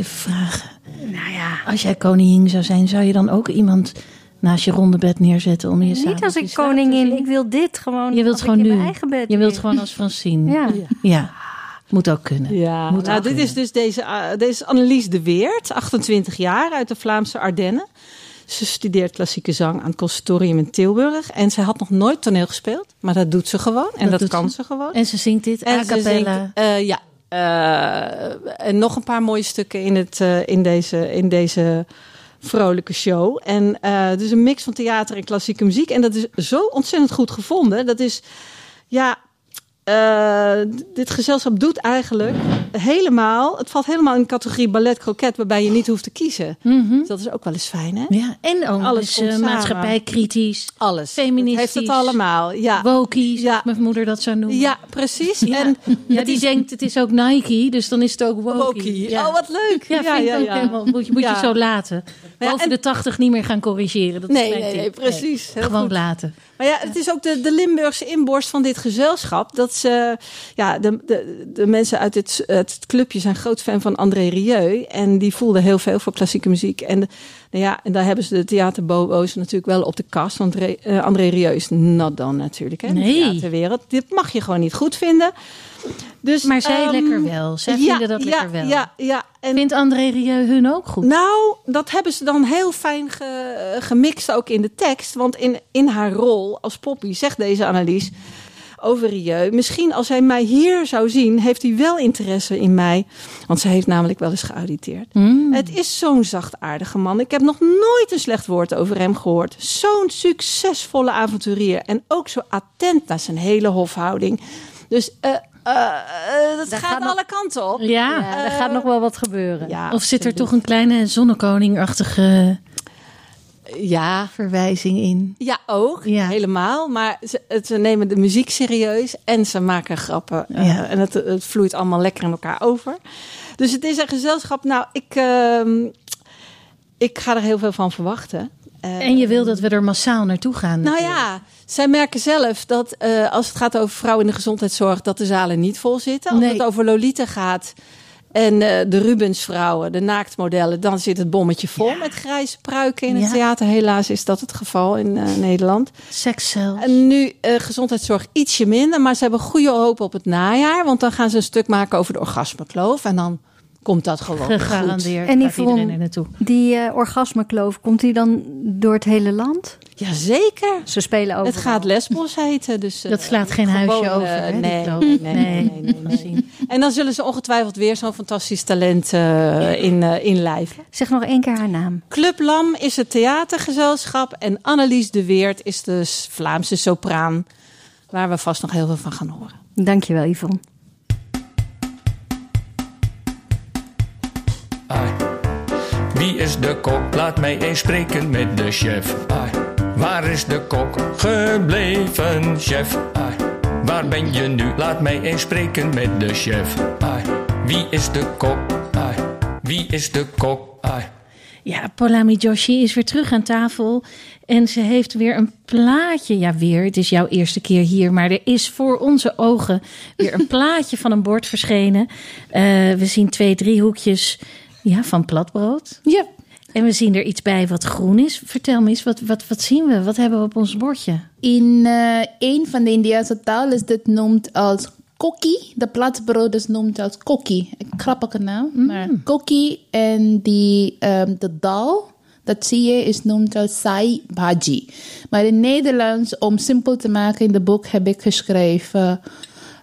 even vragen? Nou ja, Als jij koningin zou zijn, zou je dan ook iemand naast je ronde bed neerzetten om je niet als ik koningin. Ik wil dit gewoon. Je wilt als ik gewoon in nu. mijn eigen bed Je wilt gewoon als Francine. Ja. Ja. Moet ook kunnen. Ja, Moet nou, ook dit is dus deze, eh, deze is Annelies de Weert, 28 jaar, uit de Vlaamse Ardennen. Ze studeert klassieke zang aan het conservatorium in Tilburg. En ze had nog nooit toneel gespeeld, maar dat doet ze gewoon. En Dat kan ze. ze, gewoon. En ze zingt dit a En ze cappella. zingt, eh, ja. Eh, en nog een paar mooie stukken in, het, eh, in, deze, in deze vrolijke show. En eh dus een mix van theater en klassieke muziek. En dat is zo ontzettend goed gevonden. Dat is, ja, eh, dit gezelschap doet eigenlijk helemaal... Het valt helemaal in de categorie ballet croquet... waarbij je niet hoeft te kiezen. Mhm. Dus dat is ook wel eens fijn, hè? Ja, en ook Alles dus, komt eh, maatschappijkritisch, Alles. Feministisch. Heeft het allemaal, ja. wokies, Ja. mijn moeder dat zou noemen. Ja, precies. Ja. En ja die denkt het is ook Nike, dus dan is het ook wokie. wokie. Ja. Oh, wat leuk. Ja, ook helemaal. Moet je, moet Ja. je zo laten. ja, Boven en- de 80 niet meer gaan corrigeren. Dat Nee, nee, nee, precies. Gewoon goed. laten. Maar ja, het is ook de, de Limburgse inborst van dit gezelschap. Dat ja, de, de, de mensen uit het, het clubje zijn groot fan van André Rieu. En die voelden heel veel voor klassieke muziek. En, nou ja, en daar hebben ze de theaterbobo's natuurlijk wel op de kast. Want Re- eh, André Rieu is not dan natuurlijk, hè, Nee. de theaterwereld. Dit mag je gewoon niet goed vinden. Dus, Maar zij ehm, lekker wel. Zij ja, vinden dat ja, lekker wel. Ja, ja. En Vindt André Rieu hun ook goed? nou, dat hebben ze dan heel fijn ge- gemixt ook in de tekst. Want in, in haar rol als Poppy zegt deze Annelies over Rieu... misschien als hij mij hier zou zien, heeft hij wel interesse in mij. Want ze heeft namelijk wel eens geauditeerd. Mm. Het is zo'n zachtaardige man. Ik heb nog nooit een slecht woord over hem gehoord. Zo'n succesvolle avonturier. En ook zo attent naar zijn hele hofhouding. Dus eh, eh, eh, dat gaat, gaat nog- alle kanten op. Ja. Ja, er gaat nog wel wat gebeuren. Ja, Of zit er toch een kleine zonnekoningachtige Ja, verwijzing in? Ja, ook. Ja. Helemaal. Maar ze, ze nemen de muziek serieus en ze maken grappen. Ja. en het, het vloeit allemaal lekker in elkaar over. Dus het is een gezelschap. Nou, ik, ehm, ik ga er heel veel van verwachten. Eh, En je wil dat we er massaal naartoe gaan. nou ja, zij merken zelf dat eh, als het gaat over vrouwen in de gezondheidszorg, dat de zalen niet vol zitten. Als Nee. het over Lolita gaat en eh, de Rubensvrouwen, de naaktmodellen, dan zit het bommetje vol met grijze pruiken in het Ja. theater. Helaas is dat het geval in eh, Nederland. Seks zelfs. En nu eh, gezondheidszorg ietsje minder, maar ze hebben goede hoop op het najaar. Want dan gaan ze een stuk maken over de orgasmekloof. En dan komt dat gewoon goed. Gegarandeerd En gaat Yvonne- iedereen er naartoe. Die eh, orgasmekloof, komt die dan door het hele land? Jazeker. Ze spelen ook. Het gaat Lesbos heten. Dus, eh, Dat slaat geen gewoon, huisje eh, over, hè, die nee, nee, nee, Nee. nee, nee, nee, nee. En dan zullen ze ongetwijfeld weer zo'n fantastisch talent eh, in, eh inlijven. Zeg nog één keer haar naam. Club Lam is het theatergezelschap. En Annelies de Weert is de Vlaamse sopraan. Waar we vast nog heel veel van gaan horen. Dankjewel, Yvonne. Wie is de kok? Laat mij eens spreken met de chef. Ai. Waar is de kok gebleven, chef? Ai. Waar ben je nu? Laat mij eens spreken met de chef. Ai. Wie is de kok? Wie is de kok? Ja, Polami Joshi is weer terug aan tafel. En ze heeft weer een plaatje. Ja, weer. Het is jouw eerste keer hier. Maar er is voor onze ogen weer een (laughs) plaatje van een bord verschenen. Eh, we zien twee driehoekjes ja, van platbrood. Ja. En we zien er iets bij wat groen is. Vertel me eens, wat, wat, wat zien we? Wat hebben we op ons bordje? In eh, een van de Indiase talen is dit noemd als kokkie. De platbrood is noemd als kokkie. Een grappige naam, maar kokkie. En die, ehm, de dal, dat zie je, is noemd als sai bhaji. Maar in Nederlands, om simpel te maken in de boek, heb ik geschreven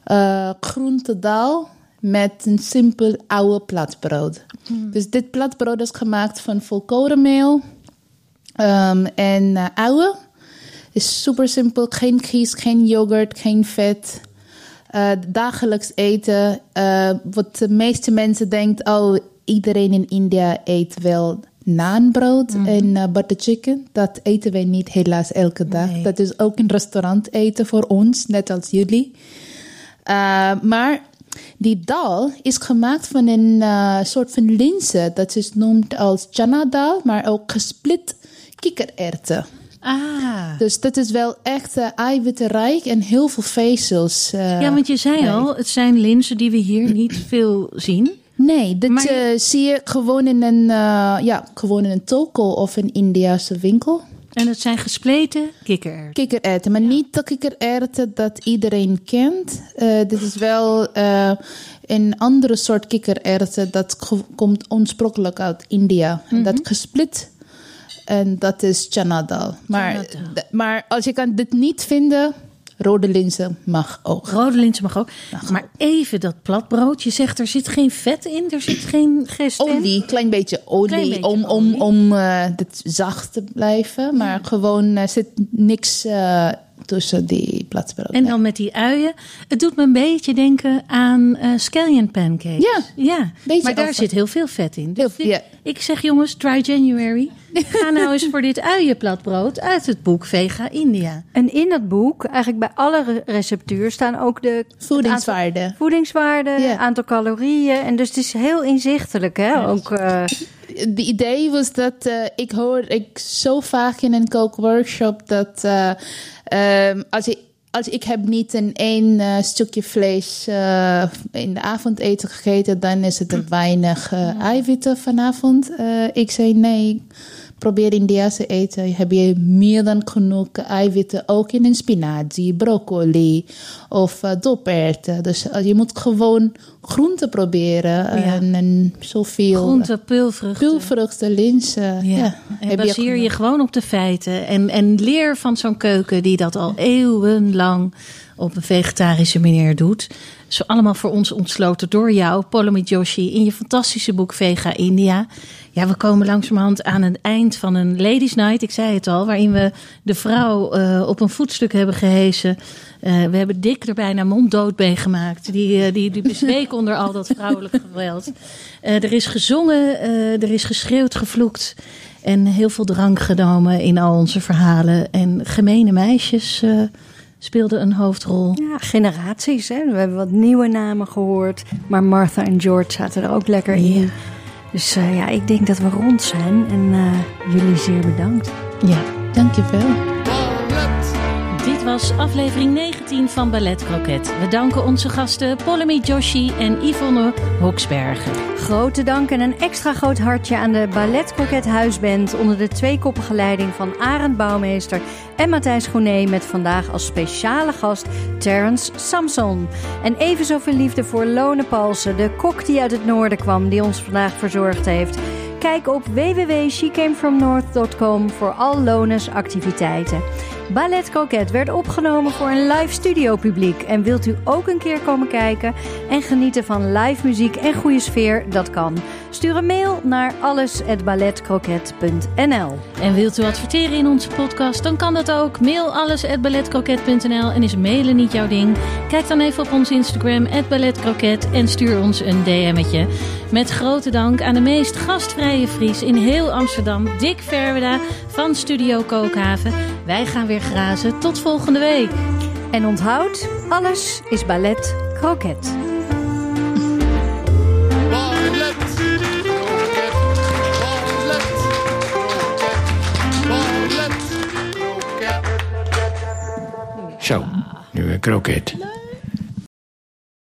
eh groentedal met een simpel oude platbrood. Dus dit platbrood is gemaakt van volkorenmeel ehm, en oude. Is super simpel. Geen kies, geen yoghurt, geen vet. Eh, dagelijks eten. eh, wat de meeste mensen denken, oh, iedereen in India eet wel naanbrood en eh, butter chicken. Dat eten wij niet helaas elke dag. Dat is ook een restaurant eten voor ons, net als jullie. Uh, maar die dal is gemaakt van een uh, soort van linzen. Dat is noemd als chana dal, maar ook gesplit kikkererwten. Ah. Dus dat is wel echt uh, eiwittenrijk en heel veel vezels. uh, Ja, want je zei nee. al, het zijn linzen die we hier (clears throat) niet veel zien. Nee, Maar- eh, zie je gewoon in een, uh, ja, gewoon in een toko of een Indiase winkel. En het zijn gespleten kikkererwten. Kikkererwten, maar niet de kikkererwten dat iedereen kent. Uh, dit is wel uh, een andere soort kikkererwten dat komt oorspronkelijk uit India. En dat gesplit. En dat is chana dal. Maar, maar als je kan dit niet vinden, rode linzen mag ook. Rode linzen mag ook. Maar even dat platbrood. Je zegt er zit geen vet in, er zit geen gist in. Olie, klein beetje olie, Klein beetje om, om, olie. om eh, dit zacht te blijven. Maar gewoon er zit niks eh, tussen die platbrood. En dan met die uien. Het doet me een beetje denken aan eh scallion pancakes. Ja, ja. beetje maar daar over. zit heel veel vet in. Dus Heel- dit- ja. Ik zeg jongens, try January. (laughs) Ga nou eens voor dit uienplatbrood uit het boek Vega India. En in dat boek, eigenlijk bij alle re- receptuur, staan ook de Voedingswaarde. aantal voedingswaarden, Ja. aantal calorieën. En dus het is heel inzichtelijk, hè? Ook, eh, De idee was dat eh, ik hoor ik zo vaak in een kookworkshop dat eh, ehm, als je als ik heb niet een één eh, stukje vlees eh, in de avondeten gegeten, dan is het een weinig eh, eiwitten vanavond. Ik zei nee, probeer Indiase eten. Heb je meer dan genoeg eiwitten, ook in een spinazie, broccoli of uh. Dus eh, je moet gewoon groenten proberen en, en zoveel Groente, pulvruchten. pulvruchten, linzen. Ja. Ja, en heb baseer je, genoeg. gewoon op de feiten. En, en leer van zo'n keuken die dat al eeuwenlang op een vegetarische manier doet. Zo allemaal voor ons ontsloten door jou, Polomi Joshi, in je fantastische boek Vega India. Ja, we komen langzamerhand aan het eind van een ladies night, ik zei het al, waarin we de vrouw eh, op een voetstuk hebben gehesen. Eh, we hebben Dick er bijna monddood mee gemaakt. Die, eh, die, die bezweek onder al dat vrouwelijk geweld. Er is gezongen, er is geschreeuwd, gevloekt. En heel veel drank genomen in al onze verhalen. En gemene meisjes speelden een hoofdrol. Ja, generaties. Hè? We hebben wat nieuwe namen gehoord. Maar Martha en George zaten er ook lekker in. Dus eh, ja, ik denk dat we rond zijn. En eh, jullie zeer bedankt. Ja. Dankjewel. Was aflevering 19 van Ballet Croquet. We danken onze gasten Polemy Joshi en Yvonne Hoksbergen. Grote dank en een extra groot hartje aan de Ballet Croquet Huisband... onder de tweekoppige leiding van Arend Bouwmeester en Matthijs Groenee... met vandaag als speciale gast Terence Samson. En even zoveel liefde voor Lone Palsen, de kok die uit het noorden kwam... die ons vandaag verzorgd heeft... Kijk op www.shecamefromnorth.com voor al Lones activiteiten. Ballet Croquet werd opgenomen voor een live studio publiek. En wilt u ook een keer komen kijken en genieten van live muziek en goede sfeer? Dat kan. Stuur een mail naar alles@balletcroquet.nl. En wilt u adverteren in onze podcast, dan kan dat ook. Mail alles@balletcroquet.nl en is mailen niet jouw ding? Kijk dan even op ons Instagram @balletcroquet en stuur ons een DM'tje. Met grote dank aan de meest gastvrije Fries in heel Amsterdam, Dick Verweda van Studio Kookhaven. Wij gaan weer grazen. Tot volgende week. En onthoud, alles is ballet croquet. Ballet, kroket. Zo, nu een kroket.